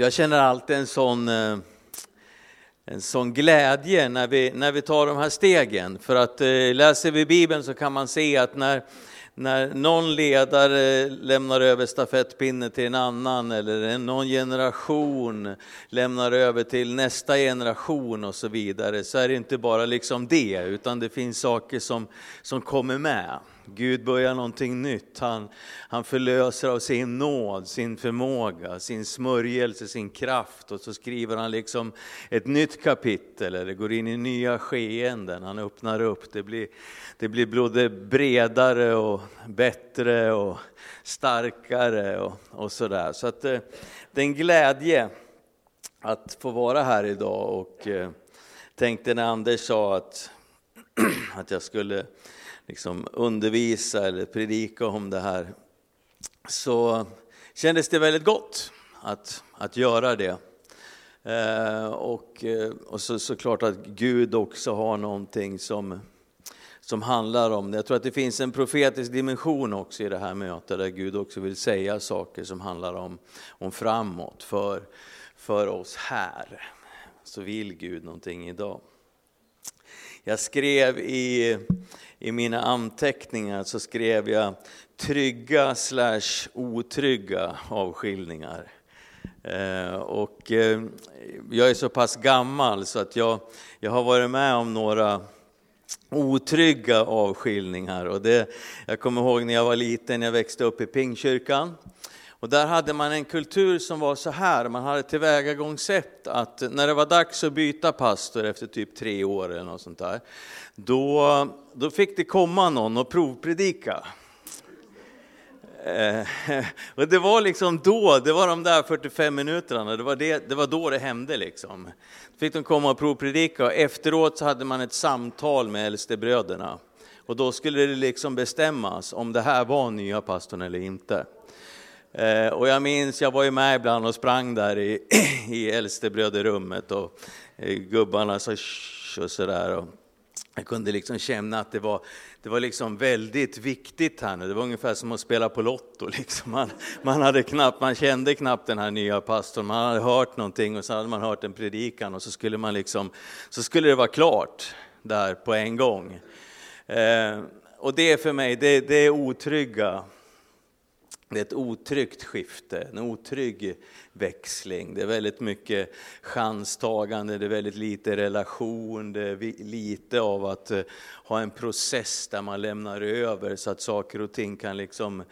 Jag känner alltid en sån, eh, en sån glädje när vi, när vi tar de här stegen. För att eh, läser vi Bibeln så kan man se att när, när någon ledare lämnar över stafettpinnen till en annan eller någon generation lämnar över till nästa generation och så vidare så är det inte bara liksom det utan det finns saker som, som kommer med. Gud börjar någonting nytt. Han, han förlöser av sin nåd, sin förmåga, sin smörjelse, sin kraft och så skriver han liksom ett nytt kapitel eller går in i nya skeenden. Han öppnar upp, det blir, det blir både bredare och bättre och starkare och, och sådär. Så att eh, det är en glädje att få vara här idag och eh, tänkte när Anders sa att, att jag skulle liksom undervisa eller predika om det här så kändes det väldigt gott att, att göra det. Eh, och, eh, och så, såklart att Gud också har någonting som, som handlar om det. Jag tror att det finns en profetisk dimension också i det här mötet där Gud också vill säga saker som handlar om, om framåt för, för oss här. Så vill Gud någonting idag. Jag skrev i, i mina anteckningar så skrev jag trygga slash otrygga avskiljningar. Eh, och eh, jag är så pass gammal så att jag, jag har varit med om några otrygga avskiljningar. Och det, jag kommer ihåg när jag var liten, jag växte upp i Pingkyrkan. Och där hade man en kultur som var så här, man hade tillvägagångssätt att när det var dags att byta pastor efter typ tre år eller något sånt där, då, då fick det komma någon och provpredika. Eh, och det var liksom då, det var de där 45 minuterna, det var, det, det var då det hände liksom. Då fick de komma och provpredika och efteråt så hade man ett samtal med äldstebröderna. Och då skulle det liksom bestämmas om det här var nya pastorn eller inte. Eh, och jag minns, jag var ju med ibland och sprang där i, i äldstebröderummet och eh, gubbarna sa och sådär. Jag kunde liksom känna att det var, det var liksom väldigt viktigt här nu. Det var ungefär som att spela på Lotto. Liksom. Man, man, hade knappt, man kände knappt den här nya pastorn. Man hade hört någonting och så hade man hört en predikan och så skulle, man liksom, så skulle det vara klart där på en gång. Eh, och det för mig, det, det är otrygga det är ett otryggt skifte, en otrygg växling. Det är väldigt mycket chanstagande, det är väldigt lite relation, det är lite av att eh, ha en process där man lämnar över så att saker och ting kan liksom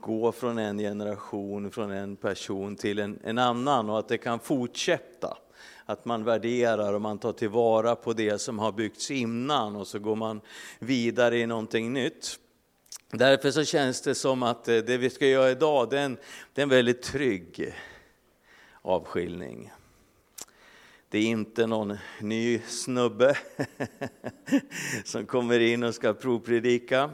gå från en generation, från en person till en, en annan och att det kan fortsätta. Att man värderar och man tar tillvara på det som har byggts innan och så går man vidare i någonting nytt. Därför så känns det som att eh, det vi ska göra idag, det är en, det är en väldigt trygg avskiljning. Det är inte någon ny snubbe som kommer in och ska provpredika.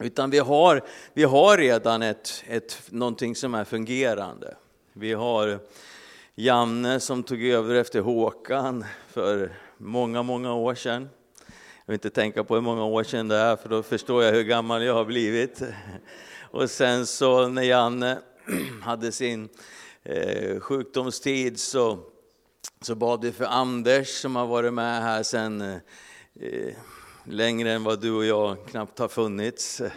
Utan vi har, vi har redan ett, ett, någonting som är fungerande. Vi har Janne som tog över efter Håkan för många, många år sedan. Jag vill inte tänka på hur många år sedan det är, för då förstår jag hur gammal jag har blivit. Och sen så när Janne hade sin eh, sjukdomstid så, så bad vi för Anders som har varit med här sen eh, längre än vad du och jag knappt har funnits. eh,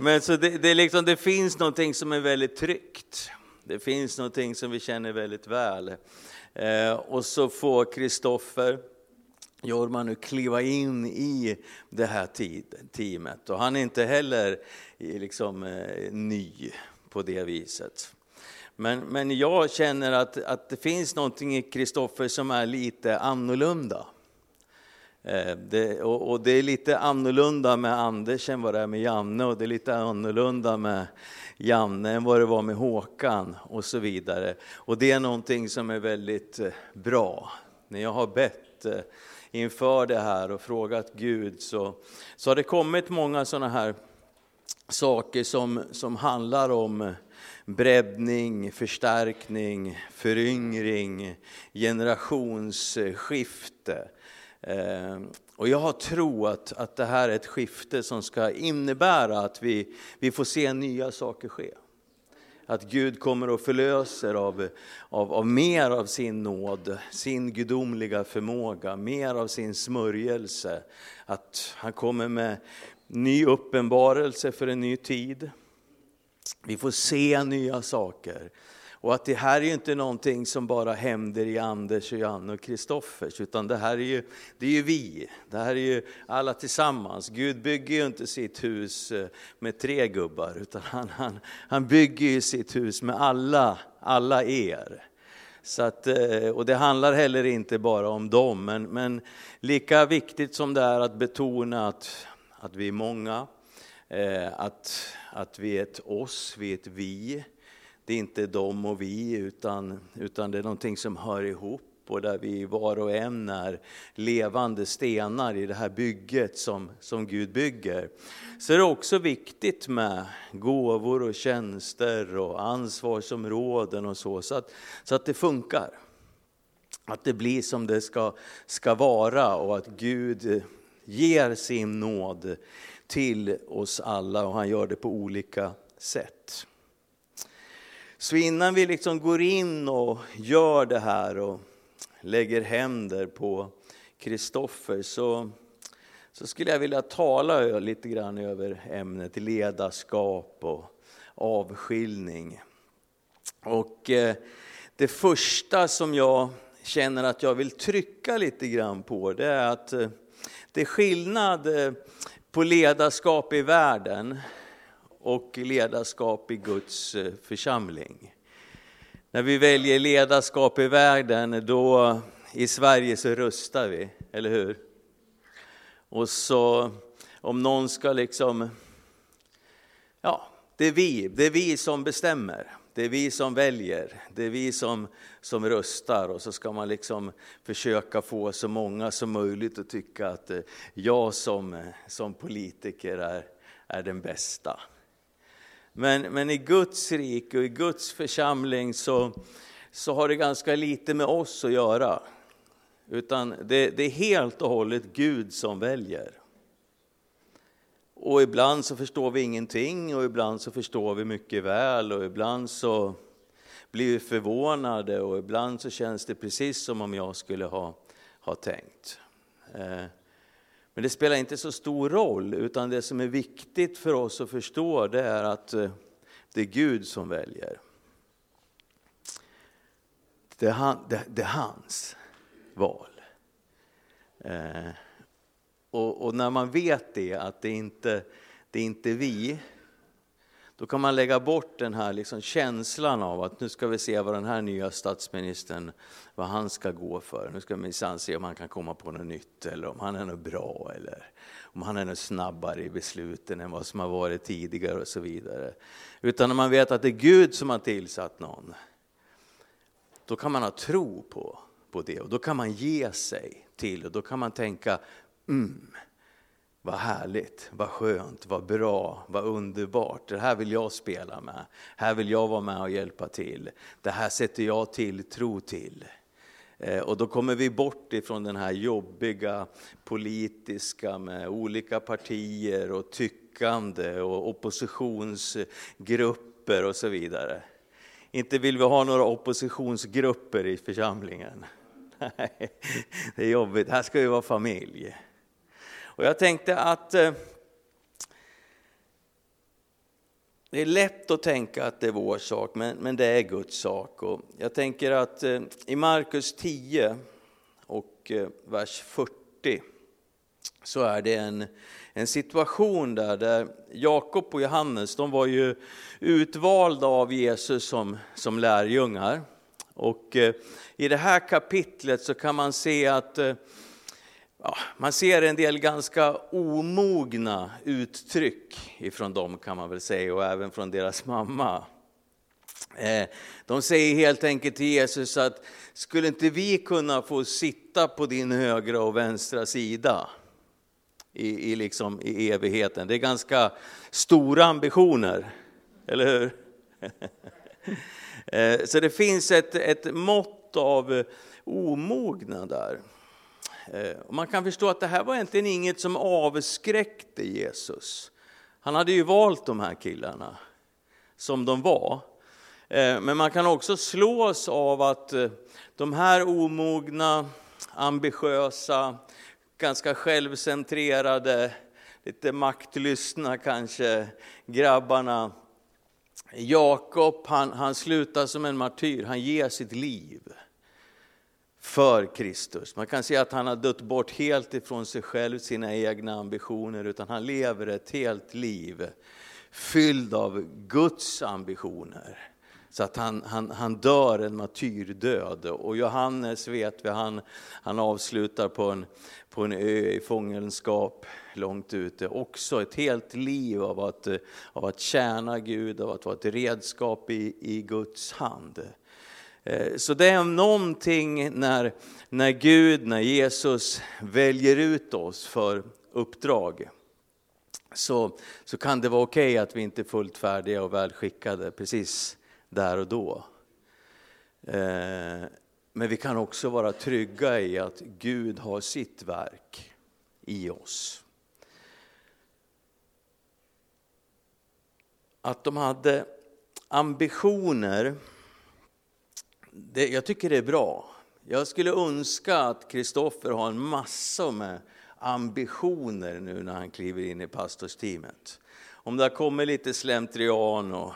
men så det, det, liksom, det finns någonting som är väldigt tryggt. Det finns någonting som vi känner väldigt väl. Eh, och så får Kristoffer Jorma nu kliva in i det här teamet. Och han är inte heller eh, liksom, eh, ny på det viset. Men, men jag känner att, att det finns någonting i Kristoffer som är lite annorlunda. Eh, det, och, och, det är lite annorlunda med Anders än vad det är med Janne och det är lite annorlunda med Janne än vad det var med Håkan och så vidare. Och det är någonting som är väldigt eh, bra. När jag har bett eh, inför det här och frågat Gud så, så har det kommit många sådana här saker som, som handlar om breddning, förstärkning, föryngring, generationsskifte. Eh, och jag har tro att, att det här är ett skifte som ska innebära att vi, vi får se nya saker ske. att Gud kommer och förlöser av, av, av mer av sin nåd, sin gudomliga förmåga, mer av sin smörjelse. Att han kommer med ny uppenbarelse för en ny tid. Vi får se nya saker. Och att det här är ju inte någonting som bara händer i Anders, och Janne och Kristoffers, utan det här är ju, det är ju vi. Det här är ju alla tillsammans. Gud bygger ju inte sitt hus eh, med tre gubbar, utan han, han, han bygger ju sitt hus med alla, alla er. Så att, eh, och det handlar heller inte bara om dem, men, men lika viktigt som det är att betona att, att vi är många, eh, att, att vi är ett oss, vi är ett vi, det är inte de och vi, utan, utan det är någonting som hör ihop och där vi var och en är levande stenar i det här bygget som, som Gud bygger. Så är det också viktigt med gåvor och tjänster och ansvarsområden och så, så att, så att det funkar. Att det blir som det ska, ska vara och att Gud ger sin nåd till oss alla och han gör det på olika sätt. Så innan vi liksom går in och gör det här och lägger händer på Kristoffer så, så skulle jag vilja tala lite grann över ämnet ledarskap och avskiljning. Och eh, det första som jag känner att jag vill trycka lite grann på det är att eh, det är skillnad eh, på ledarskap i världen och ledarskap i Guds eh, församling. När vi väljer ledarskap i världen, då i Sverige så röstar vi, eller hur? Och så om någon ska liksom, ja, det är vi, det är vi som bestämmer. Det är vi som väljer, det är vi som, som röstar och så ska man liksom försöka få så många som möjligt att tycka att eh, jag som, eh, som politiker är, är den bästa. Men, men i Guds rike och i Guds församling så, så har det ganska lite med oss att göra. Utan det, det är helt och hållet Gud som väljer. Och ibland så förstår vi ingenting och ibland så förstår vi mycket väl och ibland så blir vi förvånade och ibland så känns det precis som om jag skulle ha, ha tänkt. Eh, men det spelar inte så stor roll, utan det som är viktigt för oss att förstå det är att eh, det är Gud som väljer. Det är, han, det, det är hans val. Eh, och, och, när man vet det, att det inte det är inte vi, då kan man lägga bort den här liksom känslan av att nu ska vi se vad den här nya statsministern, vad han ska gå för. Nu ska vi se om han kan komma på något nytt eller om han är något bra eller om han är något snabbare i besluten än vad som har varit tidigare och så vidare. Utan när man vet att det är Gud som har tillsatt någon, då kan man ha tro på, på det och då kan man ge sig till och då kan man tänka, mm, vad härligt, vad skönt, vad bra, vad underbart. Det här vill jag spela med. Här vill jag vara med och hjälpa till. Det här sätter jag tilltro till. Eh, och då kommer vi bort ifrån den här jobbiga politiska med olika partier och tyckande och oppositionsgrupper och så vidare. Inte vill vi ha några oppositionsgrupper i församlingen. Nej, det är jobbigt. Här ska vi vara familj. Och jag tänkte att eh, det är lätt att tänka att det är vår sak, men, men det är Guds sak. Och jag tänker att eh, i Markus 10 och eh, vers 40 så är det en, en situation där, där Jakob och Johannes, de var ju utvalda av Jesus som, som lärjungar. Och eh, i det här kapitlet så kan man se att eh, Ja, man ser en del ganska omogna uttryck ifrån dem kan man väl säga och även från deras mamma. Eh, de säger helt enkelt till Jesus att skulle inte vi kunna få sitta på din högra och vänstra sida i, i, liksom, i evigheten? Det är ganska stora ambitioner, eller hur? Eh, så det finns ett, ett mått av omognad där. Eh, man kan förstå att det här var egentligen inget som avskräckte Jesus. Han hade ju valt de här killarna som de var. Eh, men man kan också slås av att eh, de här omogna, ambitiösa, ganska självcentrerade, lite maktlystna kanske, grabbarna. Jakob, han, han slutar som en martyr, han ger sitt liv för Kristus. Man kan säga att han har dött bort helt ifrån sig själv, sina egna ambitioner, utan han lever ett helt liv fylld av Guds ambitioner. Så att han, han, han dör en martyrdöd. Och Johannes vet vi, han, han avslutar på en, på en ö i fångenskap långt ute. Också ett helt liv av att, av att tjäna Gud, av att vara ett redskap i, i Guds hand. Eh, så det är någonting när, när Gud, när Jesus väljer ut oss för uppdrag. Så, så kan det vara okej okay att vi inte är fullt färdiga och välskickade precis där och då. Eh, men vi kan också vara trygga i att Gud har sitt verk i oss. Att de hade ambitioner, det, jag tycker det är bra. Jag skulle önska att Kristoffer har en massa med ambitioner nu när han kliver in i pastorsteamet. Om det har kommit lite slentrian och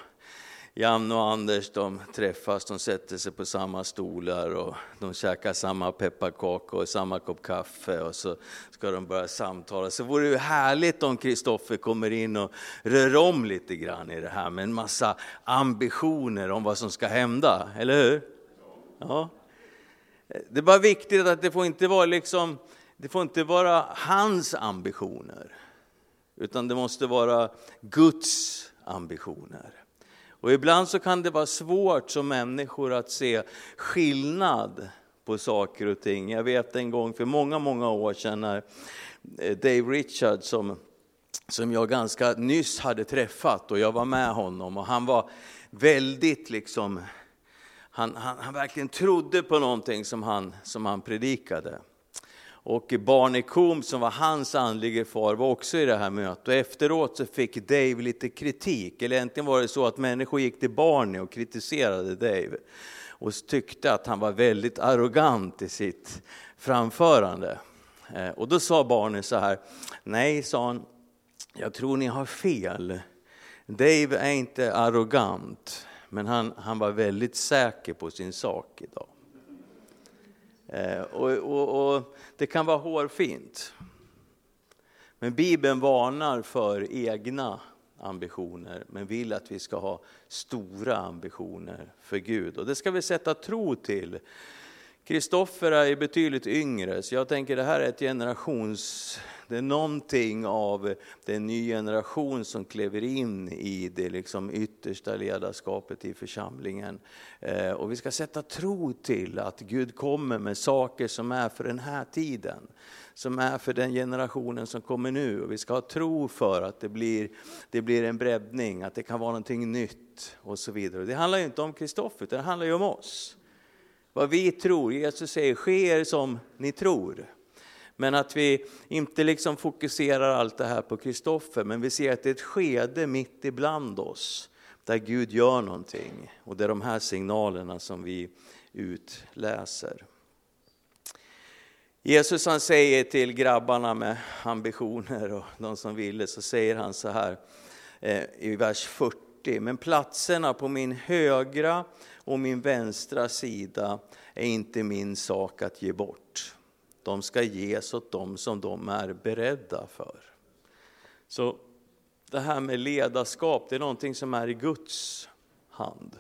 Janne och Anders de träffas, de sätter sig på samma stolar och de käkar samma pepparkaka och samma kopp kaffe och så ska de börja samtala. Så vore det härligt om Kristoffer kommer in och rör om lite grann i det här med en massa ambitioner om vad som ska hända, eller hur? Ja. Det är bara viktigt att det får inte vara liksom, det får inte vara hans ambitioner, utan det måste vara Guds ambitioner. Och ibland så kan det vara svårt som människor att se skillnad på saker och ting. Jag vet en gång för många, många år sedan när eh, Dave Richards som, som jag ganska nyss hade träffat och jag var med honom och han var väldigt liksom, han, han, han verkligen trodde på någonting som han, som han predikade. Och Barney som var hans andlige far var också i det här mötet. Och efteråt så fick Dave lite kritik. Eller egentligen var det så att människor gick till Barney och kritiserade Dave. Och tyckte att han var väldigt arrogant i sitt framförande. Eh, och då sa Barney så här, nej sa han, jag tror ni har fel. Dave är inte arrogant, men han, han var väldigt säker på sin sak idag. Eh, och, och, och, det kan vara hårfint. Men Bibeln varnar för egna ambitioner, men vill att vi ska ha stora ambitioner för Gud. Och det ska vi sätta tro till. Kristoffer är betydligt yngre, så jag tänker det här är ett generations det är någonting av eh, den ny generation som kliver in i det liksom yttersta ledarskapet i församlingen. Eh, och vi ska sätta tro till att Gud kommer med saker som är för den här tiden som är för den generationen som kommer nu. Och vi ska ha tro för att det blir, det blir en breddning, att det kan vara någonting nytt och så vidare. Det handlar ju inte om Kristoffer, det handlar ju om oss. Vad vi tror, Jesus säger sker som ni tror. Men att vi inte liksom fokuserar allt det här på Kristoffer, men vi ser att det är ett skede mitt ibland oss där Gud gör någonting. Och det är de här signalerna som vi utläser. Jesus han säger till grabbarna med ambitioner och de som ville, så säger han så här eh, i vers 40. Men platserna på min högra och min vänstra sida är inte min sak att ge bort de ska ges åt dem som de är beredda för. Så det här med ledarskap, det är någonting som är i Guds hand.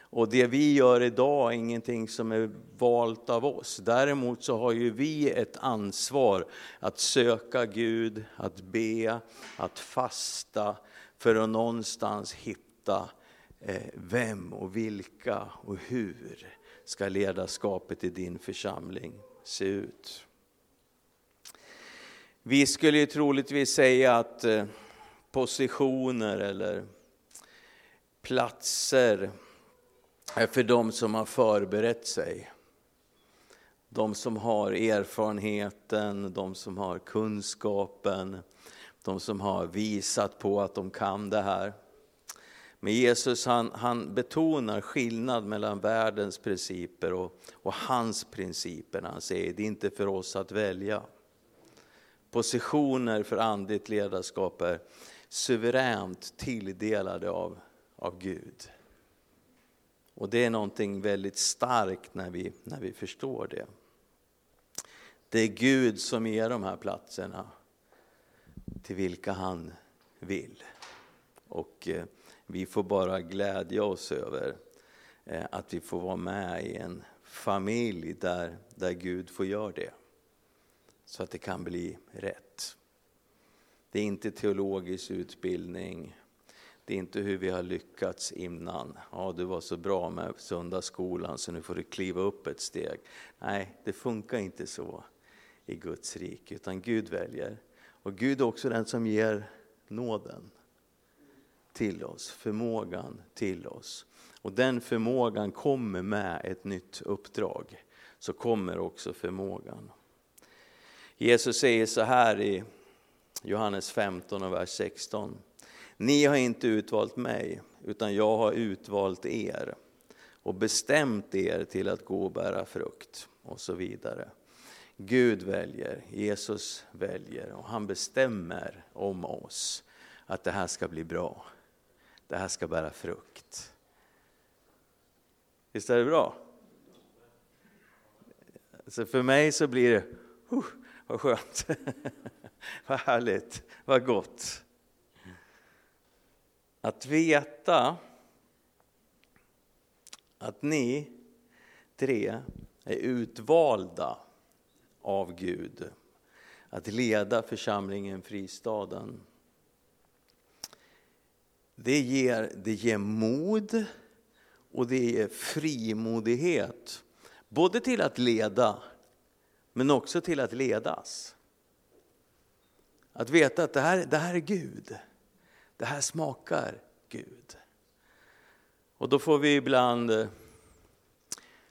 Och det vi gör idag är ingenting som är valt av oss. Däremot så har ju vi ett ansvar att söka Gud, att be, att fasta för att någonstans hitta eh, vem och vilka och hur ska ledarskapet i din församling se ut. Vi skulle ju troligtvis säga att eh, positioner eller platser är för de som har förberett sig. De som har erfarenheten, de som har kunskapen, de som har visat på att de kan det här. Men Jesus han, han betonar skillnad mellan världens principer och, och hans principer när han säger det är inte för oss att välja. Positioner för andligt ledarskap är suveränt tilldelade av, av Gud. Och det är någonting väldigt starkt när vi, när vi förstår det. Det är Gud som ger de här platserna till vilka han vill. Och eh, vi får bara glädja oss över eh, att vi får vara med i en familj där, där Gud får göra det. Så att det kan bli rätt. Det är inte teologisk utbildning, det är inte hur vi har lyckats innan. Ja, du var så bra med söndagsskolan så nu får du kliva upp ett steg. Nej, det funkar inte så i Guds rike, utan Gud väljer. Och Gud är också den som ger nåden till oss, förmågan till oss. Och den förmågan kommer med ett nytt uppdrag. Så kommer också förmågan. Jesus säger så här i Johannes 15 och vers 16. Ni har inte utvalt mig, utan jag har utvalt er och bestämt er till att gå och bära frukt och så vidare. Gud väljer, Jesus väljer och han bestämmer om oss att det här ska bli bra. Det här ska bära frukt. Visst är det bra? Så för mig så blir det, uh, vad skönt, vad härligt, vad gott. Att veta att ni tre är utvalda av Gud att leda församlingen Fristaden. Det ger, det ger mod och det ger frimodighet. Både till att leda, men också till att ledas. Att veta att det här, det här är Gud. Det här smakar Gud. Och då får vi ibland eh,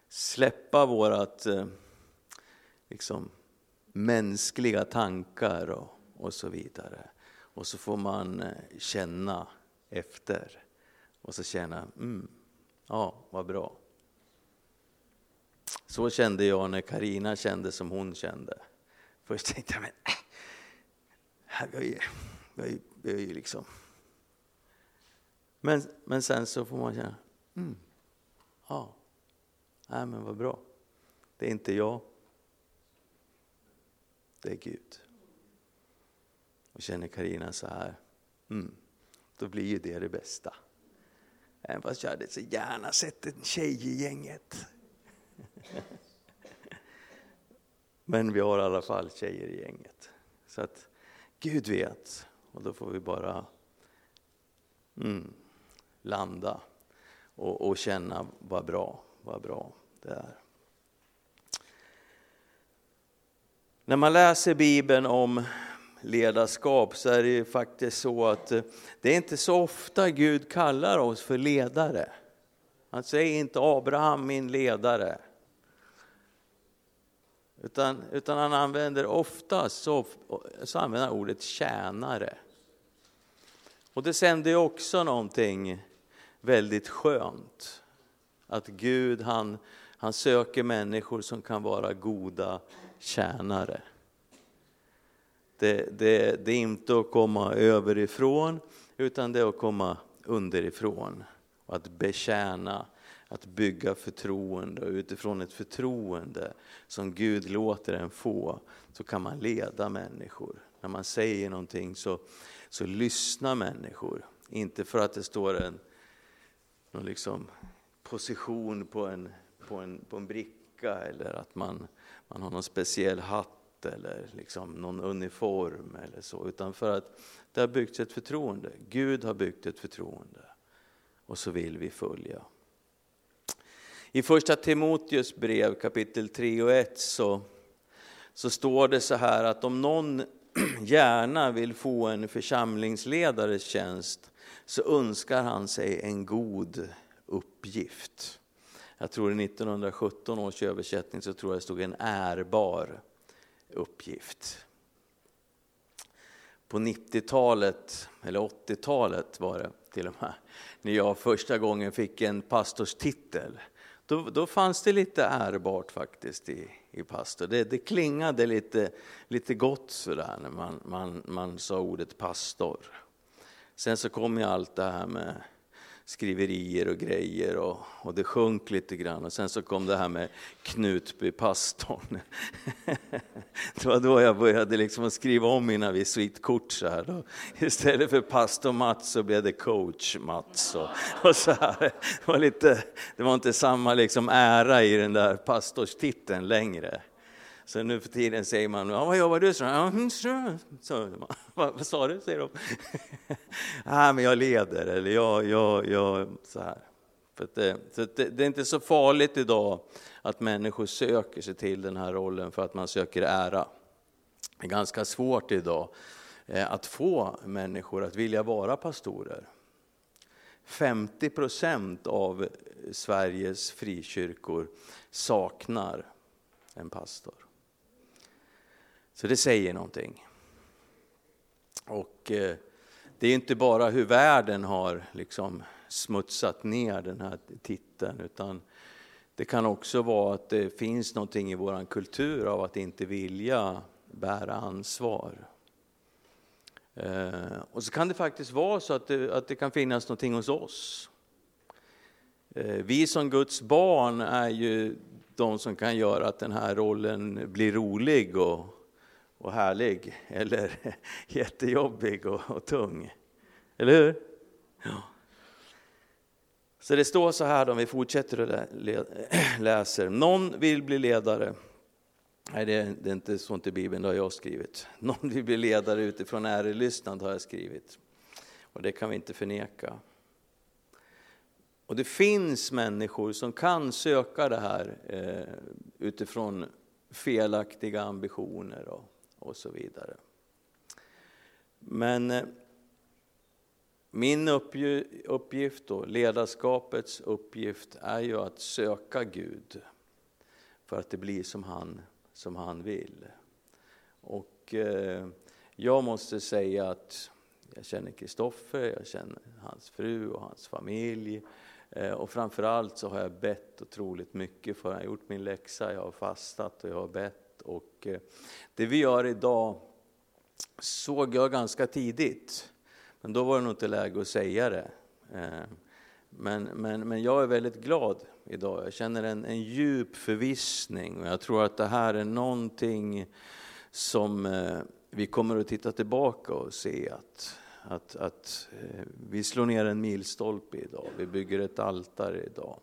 släppa vårat eh, liksom, mänskliga tankar och, och så vidare. Och så får man eh, känna efter och så känna, mm, ja vad bra. Så kände jag när Karina kände som hon kände. Först tänkte jag, men äh, här, är, vi, är ju liksom... Men, men sen så får man känna, mm, ja, nej men vad bra. Det är inte jag, det är Gud. Och känner Karina så här, mm, då blir ju det det bästa. Även fast jag hade så gärna sett en tjej i gänget. Men vi har i alla fall tjejer i gänget. Så att Gud vet, och då får vi bara mm, landa och, och känna vad bra, vad bra det är. När man läser Bibeln om ledarskap så är det ju faktiskt så att eh, det är inte så ofta Gud kallar oss för ledare. Han säger inte Abraham min ledare. Utan, utan han använder oftast så, så använder han ordet tjänare. Och det sänder ju också någonting väldigt skönt. Att Gud han, han söker människor som kan vara goda tjänare. Det, det, det är inte att komma överifrån, utan det är att komma underifrån. Och att betjäna, att bygga förtroende. Och utifrån ett förtroende som Gud låter en få, så kan man leda människor. När man säger någonting så, så lyssnar människor. Inte för att det står en någon liksom position på en, på, en, på en bricka eller att man, man har någon speciell hatt eller liksom någon uniform eller så, utan för att det har byggts ett förtroende. Gud har byggt ett förtroende och så vill vi följa. I första Timoteus brev kapitel 3 och 1 så, så står det så här att om någon gärna vill få en församlingsledares tjänst så önskar han sig en god uppgift. Jag tror i 1917 års översättning så tror jag det stod en ärbar uppgift. På 90-talet, eller 80-talet var det, till och med, när jag första gången fick en pastorstitel. Då, då fanns det lite ärbart faktiskt i, i pastor. Det, det klingade lite, lite gott sådär när man, man, man sa ordet pastor. Sen så kom ju allt det här med skriverier och grejer och, och det sjönk lite grann. Och sen så kom det här med Knutby, pastorn. det var då jag började liksom skriva om mina visitkort så här. Då. Istället för pastor Mats så blev det coach Mats. Och, och så här. Det, var lite, det var inte samma liksom ära i den där pastorstiteln längre. Så nu för tiden säger man, ja, vad jobbar du som? Mm, så, så, vad, vad sa du? säger de. ah, men jag leder, eller jag, jag, jag så här. För det, eh, så det, det, är inte så farligt idag att människor söker sig till den här rollen för att man söker ära. Det är ganska svårt idag eh, att få människor att vilja vara pastorer. 50 procent av Sveriges frikyrkor saknar en pastor. Så det säger någonting. Och eh, det är inte bara hur världen har liksom smutsat ner den här titeln, utan det kan också vara att det finns någonting i vår kultur av att inte vilja bära ansvar. Eh, och så kan det faktiskt vara så att det, att det kan finnas någonting hos oss. Eh, vi som Guds barn är ju de som kan göra att den här rollen blir rolig och och härlig eller jättejobbig och, och tung. Eller hur? Ja. Så det står så här om vi fortsätter och läser. Någon vill bli ledare. Nej, det är, det är inte sånt i Bibeln, det har jag skrivit. Någon vill bli ledare utifrån ärelystnad har jag skrivit. Och det kan vi inte förneka. Och det finns människor som kan söka det här eh, utifrån felaktiga ambitioner och och så vidare. Men eh, min uppgift och ledarskapets uppgift är ju att söka Gud för att det blir som han, som han vill. Och eh, jag måste säga att jag känner Kristoffer, jag känner hans fru och hans familj. Eh, och framförallt så har jag bett otroligt mycket för Jag har gjort min läxa, jag har fastat och jag har bett och eh, det vi gör idag såg jag ganska tidigt, men då var det nog inte läge att säga det. Eh, men, men, men jag är väldigt glad idag. Jag känner en, en djup förvissning och jag tror att det här är någonting som eh, vi kommer att titta tillbaka och se att, att, att vi slår ner en milstolpe idag, vi bygger ett altare idag.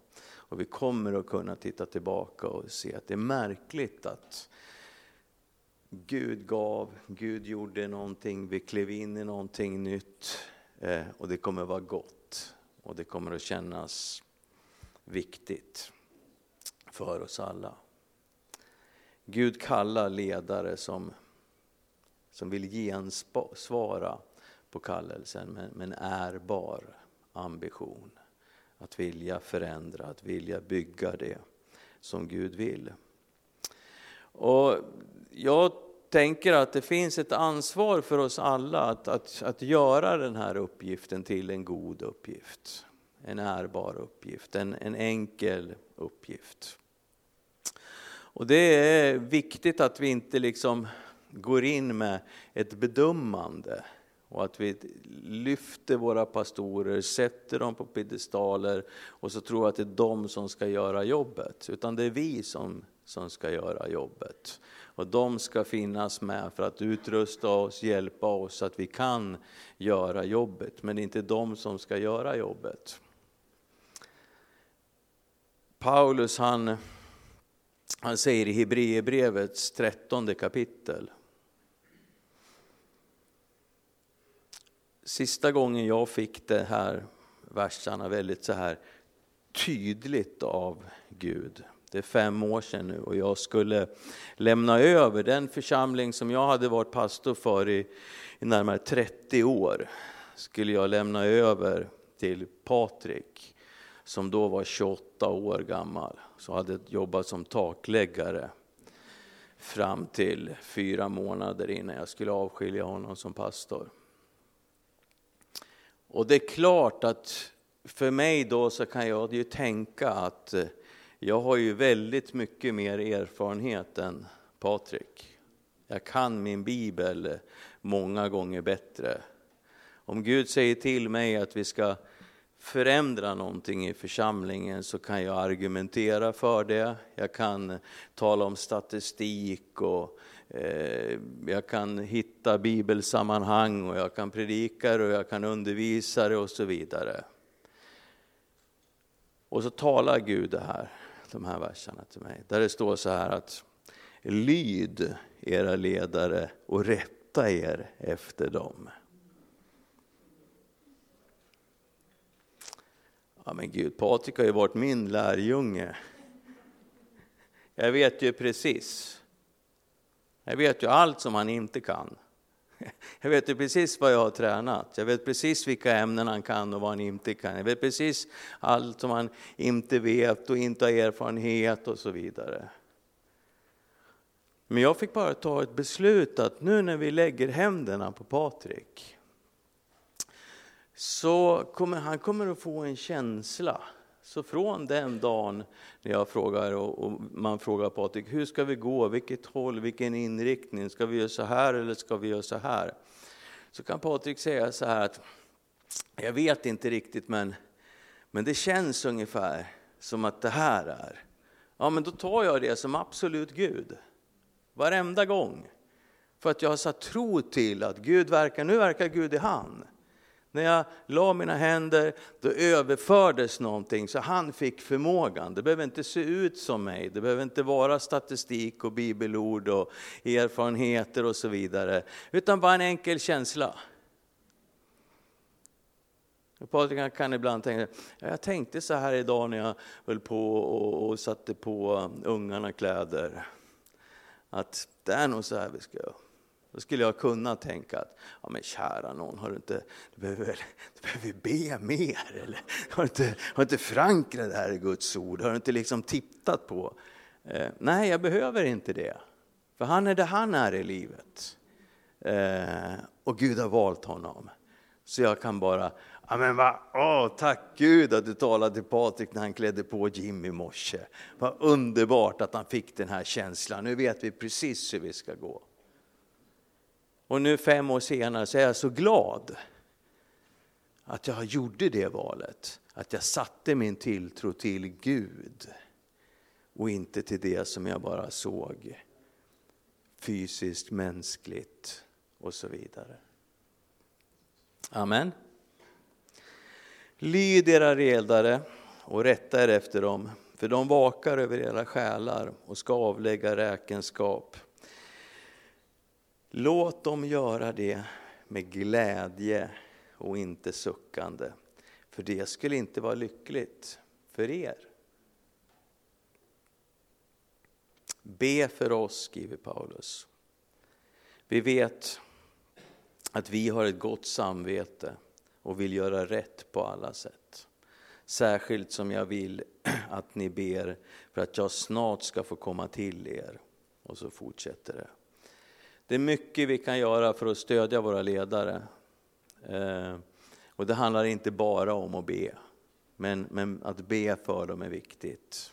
Och vi kommer att kunna titta tillbaka och se att det är märkligt att Gud gav, Gud gjorde någonting, vi klev in i någonting nytt eh, och det kommer vara gott och det kommer att kännas viktigt för oss alla. Gud kallar ledare som, som vill gensvara på kallelsen med, men en ärbar ambition. Att vilja förändra, att vilja bygga det som Gud vill. Och jag tänker att det finns ett ansvar för oss alla att, att, att göra den här uppgiften till en god uppgift. En ärbar uppgift, en, en enkel uppgift. Och det är viktigt att vi inte liksom går in med ett bedömande och att vi lyfter våra pastorer, sätter dem på piedestaler och så tror att det är de som ska göra jobbet. Utan det är vi som, som ska göra jobbet. Och de ska finnas med för att utrusta oss, hjälpa oss så att vi kan göra jobbet. Men det är inte de som ska göra jobbet. Paulus han, han säger i Hebreerbrevets trettonde kapitel. Sista gången jag fick det här verserna väldigt så här tydligt av Gud det är fem år sedan nu och jag skulle lämna över den församling som jag hade varit pastor för i, i närmare 30 år. Skulle jag lämna över till Patrik som då var 28 år gammal. Så hade jobbat som takläggare fram till fyra månader innan jag skulle avskilja honom som pastor. Och det är klart att för mig då så kan jag ju tänka att eh, jag har ju väldigt mycket mer erfarenhet än Patrik. Jag kan min bibel många gånger bättre. Om Gud säger till mig att vi ska förändra någonting i församlingen så kan jag argumentera för det. Jag kan tala om statistik och eh, jag kan hitta bibelsammanhang och jag kan predika det och jag kan undervisa det och så vidare. Och så talar Gud det här, de här verserna till mig, där det står så här att lyd era ledare och rätta er efter dem. Ja men Gud, Patrik har ju varit min lärjunge. Jag vet ju precis. Jag vet ju allt som han inte kan. Jag vet ju precis vad jag har tränat. Jag vet precis vilka ämnen han kan och vad han inte kan. Jag vet precis allt som han inte vet och inte har erfarenhet och så vidare. Men jag fick bara ta ett beslut att nu när vi lägger händerna på Patrik så kommer han kommer att få en känsla. Så från den dagen när jag frågar och, man frågar Patrik, hur ska vi gå, vilket håll, vilken inriktning, ska vi göra så här eller ska vi göra så här? Så kan Patrik säga så här att, jag vet inte riktigt men, men det känns ungefär som att det här är. Ja men då tar jag det som absolut Gud. Varenda gång. För att jag har satt tro till att Gud verkar, nu verkar Gud i hand. När jag la mina händer, då överfördes någonting så han fick förmågan. Det behöver inte se ut som mig, det behöver inte vara statistik och bibelord och erfarenheter och så vidare. Utan bara en enkel känsla. Patrik kan ibland tänka, jag tänkte så här idag när jag höll på och, och satte på ungarna kläder. Att det är nog så här vi ska göra. Då skulle jag kunna tänka att, ja men kära någon, har du inte, du behöver, du behöver be mer, eller har du inte, har du inte förankrat det här i Guds ord, har du inte liksom tittat på? Eh, nej, jag behöver inte det, för han är det han är i livet. Eh, och Gud har valt honom. Så jag kan bara, ja men va, åh, tack Gud att du talade till Patrik när han klädde på Jim i morse. Vad underbart att han fick den här känslan, nu vet vi precis hur vi ska gå. Och nu fem år senare så är jag så glad att jag gjorde det valet. Att jag satte min tilltro till Gud och inte till det som jag bara såg fysiskt, mänskligt och så vidare. Amen. Lyd era redare och rätta er efter dem, för de vakar över era själar och ska avlägga räkenskap. Låt dem göra det med glädje och inte suckande, för det skulle inte vara lyckligt för er. Be för oss, skriver Paulus. Vi vet att vi har ett gott samvete och vill göra rätt på alla sätt. Särskilt som jag vill att ni ber för att jag snart ska få komma till er. Och så fortsätter det. Det är mycket vi kan göra för att stödja våra ledare. Eh, och det handlar inte bara om att be, men, men att be för dem är viktigt.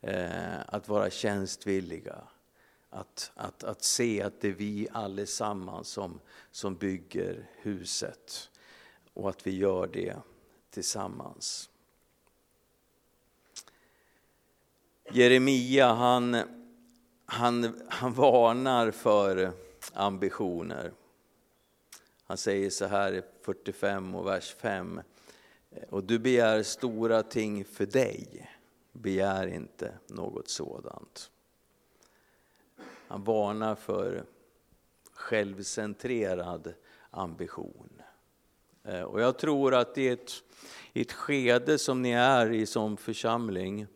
Eh, att vara tjänstvilliga, att, att, att se att det är vi allesammans som, som bygger huset och att vi gör det tillsammans. Jeremia han han, han varnar för ambitioner. Han säger så här i 45 och vers 5. Och du begär stora ting för dig, begär inte något sådant. Han varnar för självcentrerad ambition. Eh, och jag tror att i ett, i ett skede som ni är i som församling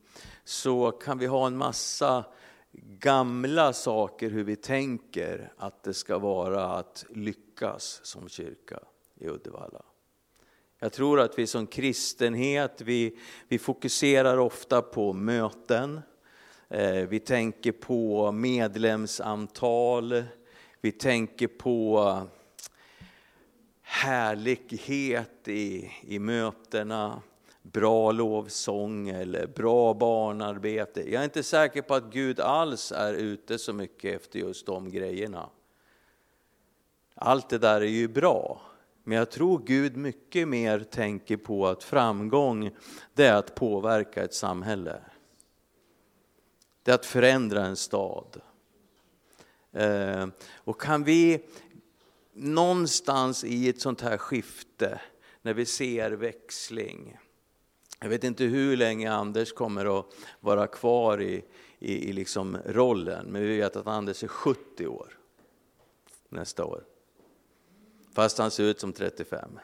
så kan vi ha en massa gamla saker hur vi tänker att det ska vara att lyckas som kyrka i Uddevalla. Jag tror att vi som kristenhet, vi, vi fokuserar ofta på möten, eh, vi tänker på medlemsantal, vi tänker på härlighet i, i mötena, bra lovsång eller bra barnarbete. Jag är inte säker på att Gud alls är ute så mycket efter just de grejerna. Allt det där är ju bra, men jag tror Gud mycket mer tänker på att framgång, det är att påverka ett samhälle. Det är att förändra en stad. Eh, och kan vi någonstans i ett sånt här skifte, när vi ser växling, jag vet inte hur länge Anders kommer att vara kvar i, i, i liksom rollen, men vi vet att Anders är 70 år nästa år. Fast han ser ut som 35.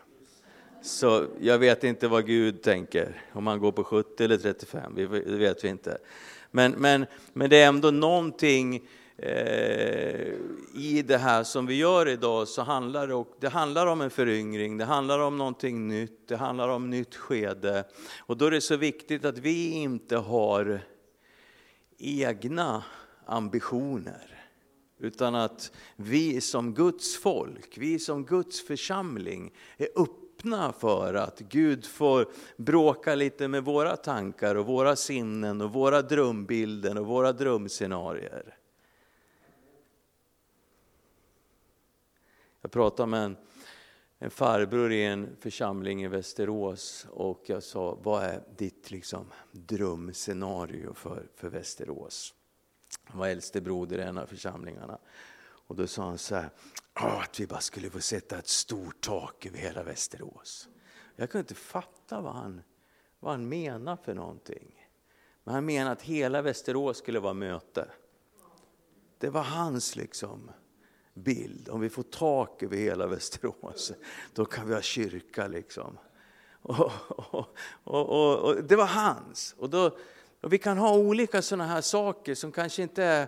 Så jag vet inte vad Gud tänker, om han går på 70 eller 35, det vet vi inte. Men, men, men det är ändå någonting Eh, i det här som vi gör idag, så handlar det, det handlar om en föryngring, det handlar om någonting nytt, det handlar om nytt skede. Och då är det så viktigt att vi inte har egna ambitioner. Utan att vi som Guds folk, vi som Guds församling är öppna för att Gud får bråka lite med våra tankar och våra sinnen och våra drömbilder och våra drömscenarier. Jag pratade med en, en farbror i en församling i Västerås och jag sa, vad är ditt liksom, drömscenario för, för Västerås? Han var äldste broder i en av församlingarna. Och då sa han så här, ah, att vi bara skulle få sätta ett stort tak över hela Västerås. Jag kunde inte fatta vad han, vad han menade för någonting. Men han menade att hela Västerås skulle vara möte. Det var hans liksom bild. Om vi får tak över hela Västerås, då kan vi ha kyrka. liksom. Och, och, och, och det var hans. Och då, och vi kan ha olika sådana här saker som kanske inte är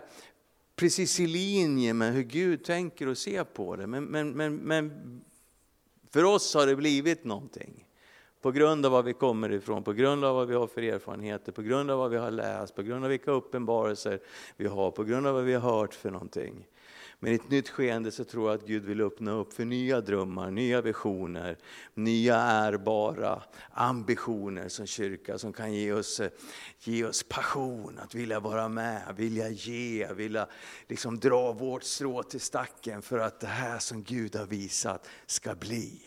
precis i linje med hur Gud tänker och ser på det. Men, men, men, men för oss har det blivit någonting. På grund av var vi kommer ifrån, på grund av vad vi har för erfarenheter, på grund av vad vi har läst, på grund av vilka uppenbarelser vi har, på grund av vad vi har hört för någonting. Men i ett nytt skeende så tror jag att Gud vill öppna upp för nya drömmar, nya visioner, nya ärbara ambitioner som kyrka som kan ge oss, ge oss passion, att vilja vara med, vilja ge, vilja liksom dra vårt strå till stacken för att det här som Gud har visat ska bli.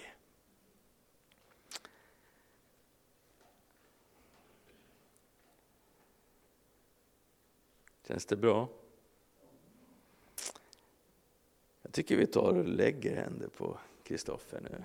Känns det bra? Jag tycker vi tar och lägger händer på Kristoffer nu.